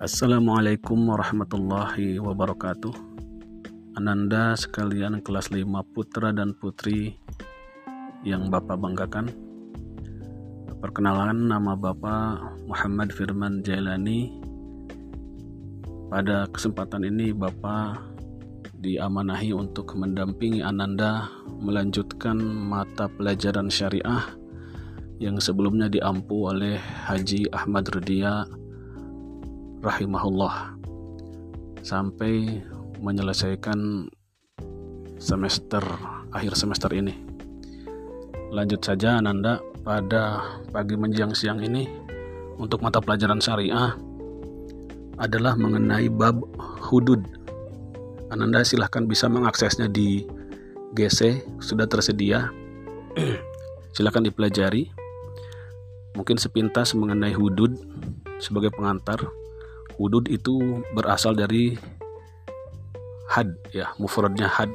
Assalamualaikum warahmatullahi wabarakatuh. Ananda sekalian kelas 5 putra dan putri yang Bapak banggakan. Perkenalan nama Bapak Muhammad Firman Jailani. Pada kesempatan ini Bapak diamanahi untuk mendampingi Ananda melanjutkan mata pelajaran syariah yang sebelumnya diampu oleh Haji Ahmad Rudia rahimahullah sampai menyelesaikan semester akhir semester ini. Lanjut saja Ananda pada pagi menjelang siang ini untuk mata pelajaran syariah adalah mengenai bab hudud. Ananda silahkan bisa mengaksesnya di GC sudah tersedia. silahkan dipelajari. Mungkin sepintas mengenai hudud sebagai pengantar Hudud itu berasal dari had ya, mufradnya had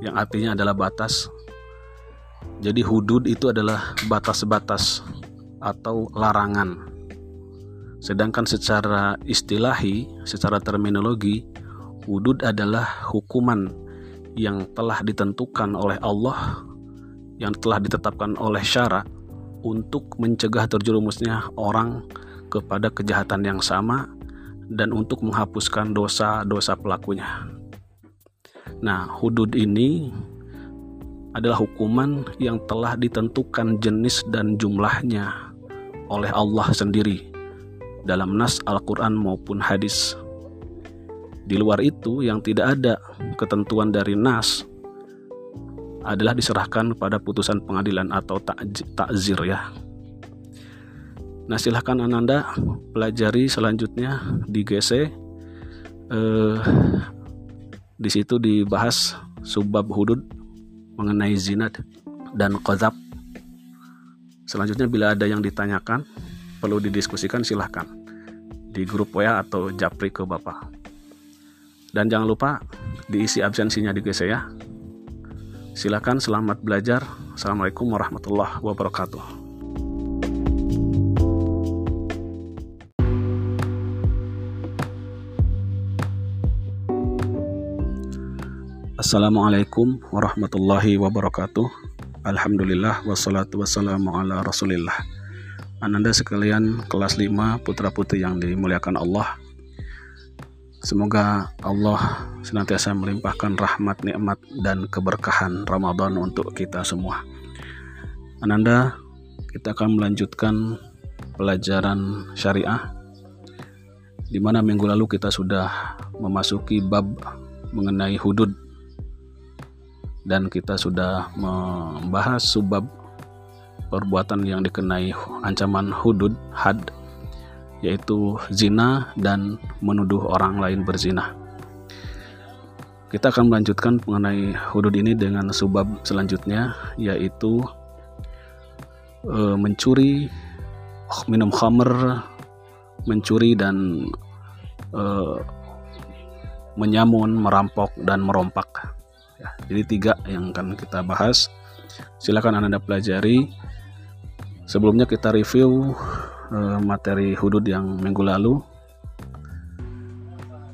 yang artinya adalah batas. Jadi hudud itu adalah batas-batas atau larangan. Sedangkan secara istilahi, secara terminologi, hudud adalah hukuman yang telah ditentukan oleh Allah, yang telah ditetapkan oleh syara untuk mencegah terjerumusnya orang kepada kejahatan yang sama dan untuk menghapuskan dosa-dosa pelakunya. Nah, hudud ini adalah hukuman yang telah ditentukan jenis dan jumlahnya oleh Allah sendiri dalam nas Al-Quran maupun hadis. Di luar itu, yang tidak ada ketentuan dari nas adalah diserahkan pada putusan pengadilan atau takzir ya. Nah silahkan Ananda pelajari selanjutnya di GC. Eh, di situ dibahas subbab hudud mengenai zinat dan kozab. Selanjutnya bila ada yang ditanyakan perlu didiskusikan silahkan di grup WA atau japri ke Bapak. Dan jangan lupa diisi absensinya di GC ya. Silakan selamat belajar. Assalamualaikum warahmatullahi wabarakatuh. Assalamualaikum warahmatullahi wabarakatuh. Alhamdulillah wassalatu wassalamu ala rasulillah. Ananda sekalian kelas 5 putra putri yang dimuliakan Allah. Semoga Allah senantiasa melimpahkan rahmat, nikmat, dan keberkahan Ramadan untuk kita semua. Ananda kita akan melanjutkan pelajaran syariah di mana minggu lalu kita sudah memasuki bab mengenai hudud dan kita sudah membahas subbab perbuatan yang dikenai ancaman hudud had yaitu zina dan menuduh orang lain berzina. Kita akan melanjutkan mengenai hudud ini dengan subbab selanjutnya yaitu e, mencuri, minum khamer, mencuri dan e, menyamun, merampok dan merompak ya jadi tiga yang akan kita bahas. Silakan anda pelajari. Sebelumnya kita review uh, materi hudud yang minggu lalu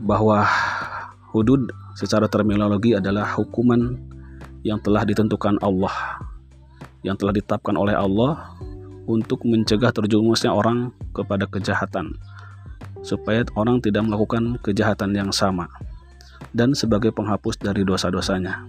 bahwa hudud secara terminologi adalah hukuman yang telah ditentukan Allah yang telah ditetapkan oleh Allah untuk mencegah terjumusnya orang kepada kejahatan supaya orang tidak melakukan kejahatan yang sama dan sebagai penghapus dari dosa-dosanya.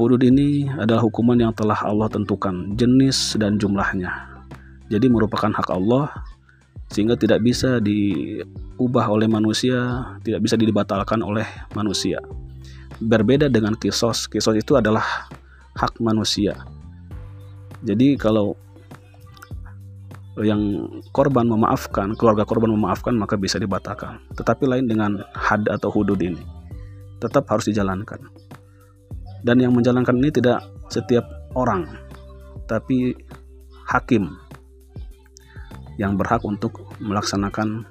Hudud ini adalah hukuman yang telah Allah tentukan, jenis dan jumlahnya. Jadi merupakan hak Allah sehingga tidak bisa diubah oleh manusia, tidak bisa dibatalkan oleh manusia. Berbeda dengan kisos, kisos itu adalah hak manusia. Jadi kalau yang korban memaafkan, keluarga korban memaafkan maka bisa dibatalkan. Tetapi lain dengan had atau hudud ini. Tetap harus dijalankan. Dan yang menjalankan ini tidak setiap orang, tapi hakim yang berhak untuk melaksanakan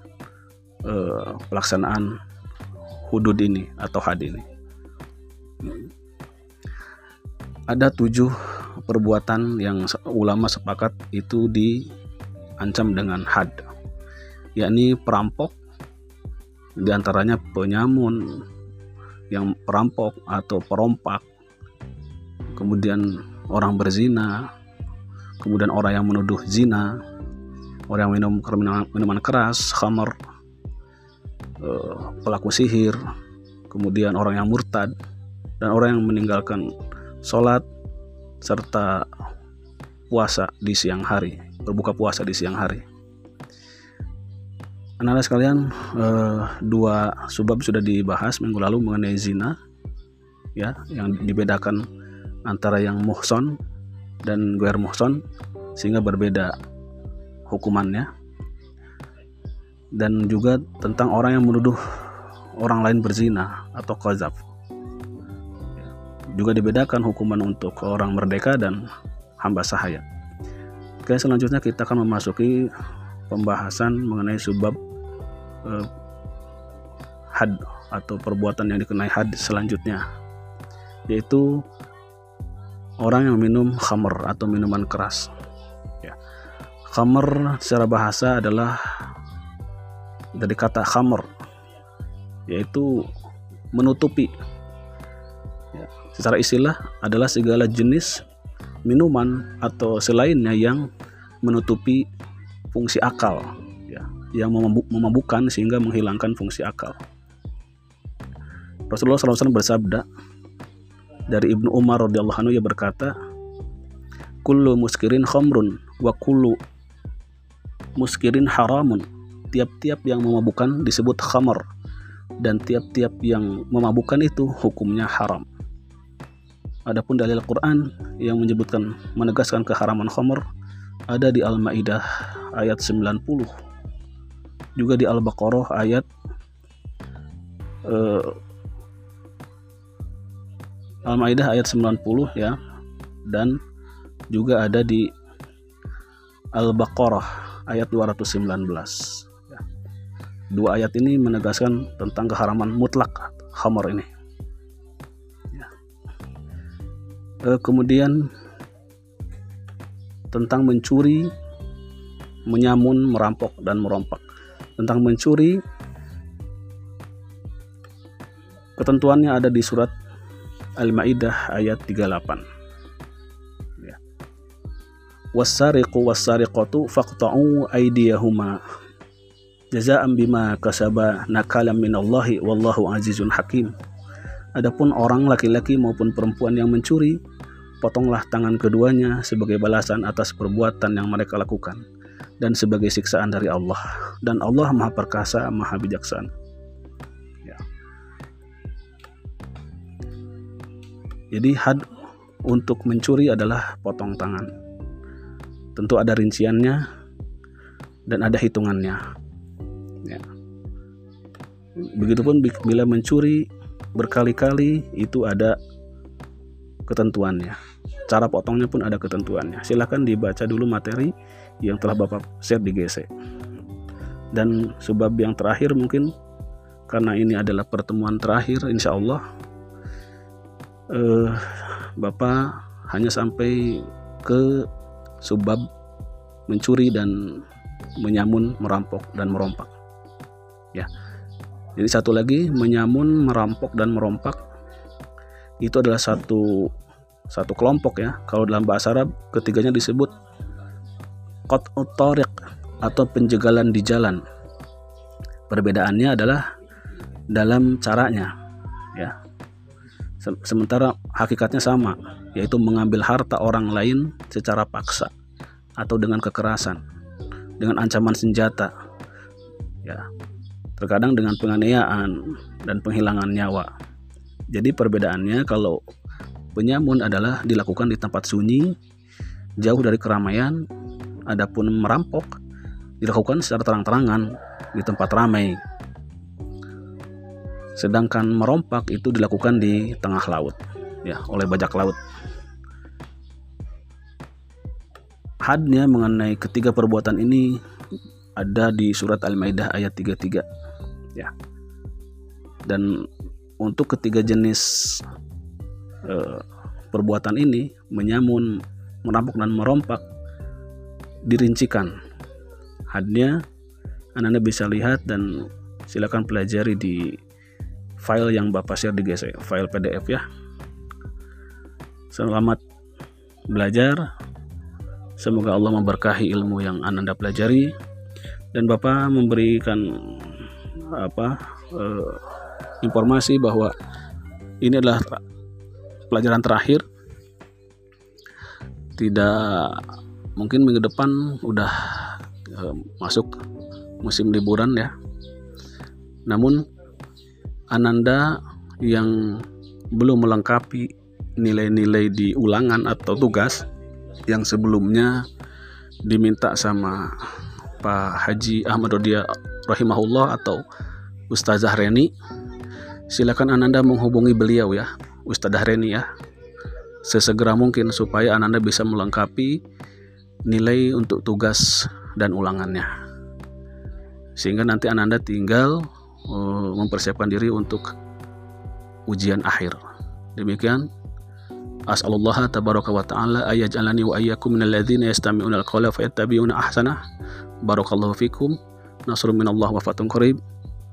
uh, pelaksanaan hudud ini atau had ini. Ada tujuh perbuatan yang ulama sepakat itu di ancam dengan had yakni perampok di antaranya penyamun yang perampok atau perompak kemudian orang berzina kemudian orang yang menuduh zina orang yang minum minuman, keras khamar eh, pelaku sihir kemudian orang yang murtad dan orang yang meninggalkan sholat serta puasa di siang hari berbuka puasa di siang hari. Anak-anak sekalian eh, dua sebab sudah dibahas minggu lalu mengenai zina ya yang dibedakan antara yang muhson dan guer muhson sehingga berbeda hukumannya. Dan juga tentang orang yang menuduh orang lain berzina atau kozab juga dibedakan hukuman untuk orang merdeka dan hamba sahaya Oke selanjutnya kita akan memasuki pembahasan mengenai sebab eh, had atau perbuatan yang dikenai had selanjutnya yaitu orang yang minum khamr atau minuman keras ya. khamr secara bahasa adalah dari kata khamr yaitu menutupi ya. secara istilah adalah segala jenis minuman atau selainnya yang menutupi fungsi akal yang memabukkan sehingga menghilangkan fungsi akal. Rasulullah SAW bersabda dari Ibnu Umar radhiyallahu anhu ia berkata, "Kullu muskirin khamrun wa kullu muskirin haramun." Tiap-tiap yang memabukkan disebut khamar dan tiap-tiap yang memabukkan itu hukumnya haram. Adapun dalil Quran yang menyebutkan menegaskan keharaman khamr ada di Al-Maidah ayat 90 juga di Al-Baqarah ayat uh, Al-Maidah ayat 90 ya. Dan juga ada di Al-Baqarah ayat 219 ya. dua ayat ini menegaskan tentang keharaman mutlak khamar ini uh, kemudian tentang mencuri menyamun merampok dan merompak. Tentang mencuri ketentuannya ada di surat Al-Maidah ayat 38 ya. Wasariqu wasariqatu faqta'u aydiyahuma jaza'an bima kasaba nakalam minallahi wallahu azizun hakim. Adapun orang laki-laki maupun perempuan yang mencuri potonglah tangan keduanya sebagai balasan atas perbuatan yang mereka lakukan dan sebagai siksaan dari Allah dan Allah maha perkasa maha bijaksana ya. jadi had untuk mencuri adalah potong tangan tentu ada rinciannya dan ada hitungannya ya. begitupun bila mencuri berkali-kali itu ada ketentuannya cara potongnya pun ada ketentuannya silahkan dibaca dulu materi yang telah Bapak share di GC. Dan sebab yang terakhir mungkin karena ini adalah pertemuan terakhir insya Allah eh, Bapak hanya sampai ke sebab mencuri dan menyamun, merampok dan merompak. Ya. Jadi satu lagi menyamun, merampok dan merompak itu adalah satu satu kelompok ya. Kalau dalam bahasa Arab ketiganya disebut tariq atau penjegalan di jalan. Perbedaannya adalah dalam caranya ya. Sementara hakikatnya sama, yaitu mengambil harta orang lain secara paksa atau dengan kekerasan, dengan ancaman senjata. Ya. Terkadang dengan penganiayaan dan penghilangan nyawa. Jadi perbedaannya kalau penyamun adalah dilakukan di tempat sunyi, jauh dari keramaian, Adapun merampok dilakukan secara terang-terangan di tempat ramai. Sedangkan merompak itu dilakukan di tengah laut, ya, oleh bajak laut. Hadnya mengenai ketiga perbuatan ini ada di surat Al-Maidah ayat 33. Ya. Dan untuk ketiga jenis eh, perbuatan ini menyamun, merampok dan merompak dirincikan hadnya Anda bisa lihat dan silakan pelajari di file yang Bapak share di GC, file PDF ya. Selamat belajar. Semoga Allah memberkahi ilmu yang Anda pelajari dan Bapak memberikan apa eh, informasi bahwa ini adalah pelajaran terakhir. Tidak mungkin minggu depan udah eh, masuk musim liburan ya. Namun Ananda yang belum melengkapi nilai-nilai di ulangan atau tugas yang sebelumnya diminta sama Pak Haji Ahmad Rodia rahimahullah atau Ustazah Reni silakan Ananda menghubungi beliau ya Ustazah Reni ya sesegera mungkin supaya Ananda bisa melengkapi nilai untuk tugas dan ulangannya sehingga nanti Ananda tinggal uh, mempersiapkan diri untuk ujian akhir demikian As'alullah tabaraka wa ta'ala ayaj'alani wa ayyakum minal ladzina yastami'una al-qawla fayattabi'una ahsanah. Barakallahu fikum. Nasrun minallah wa fatun qarib.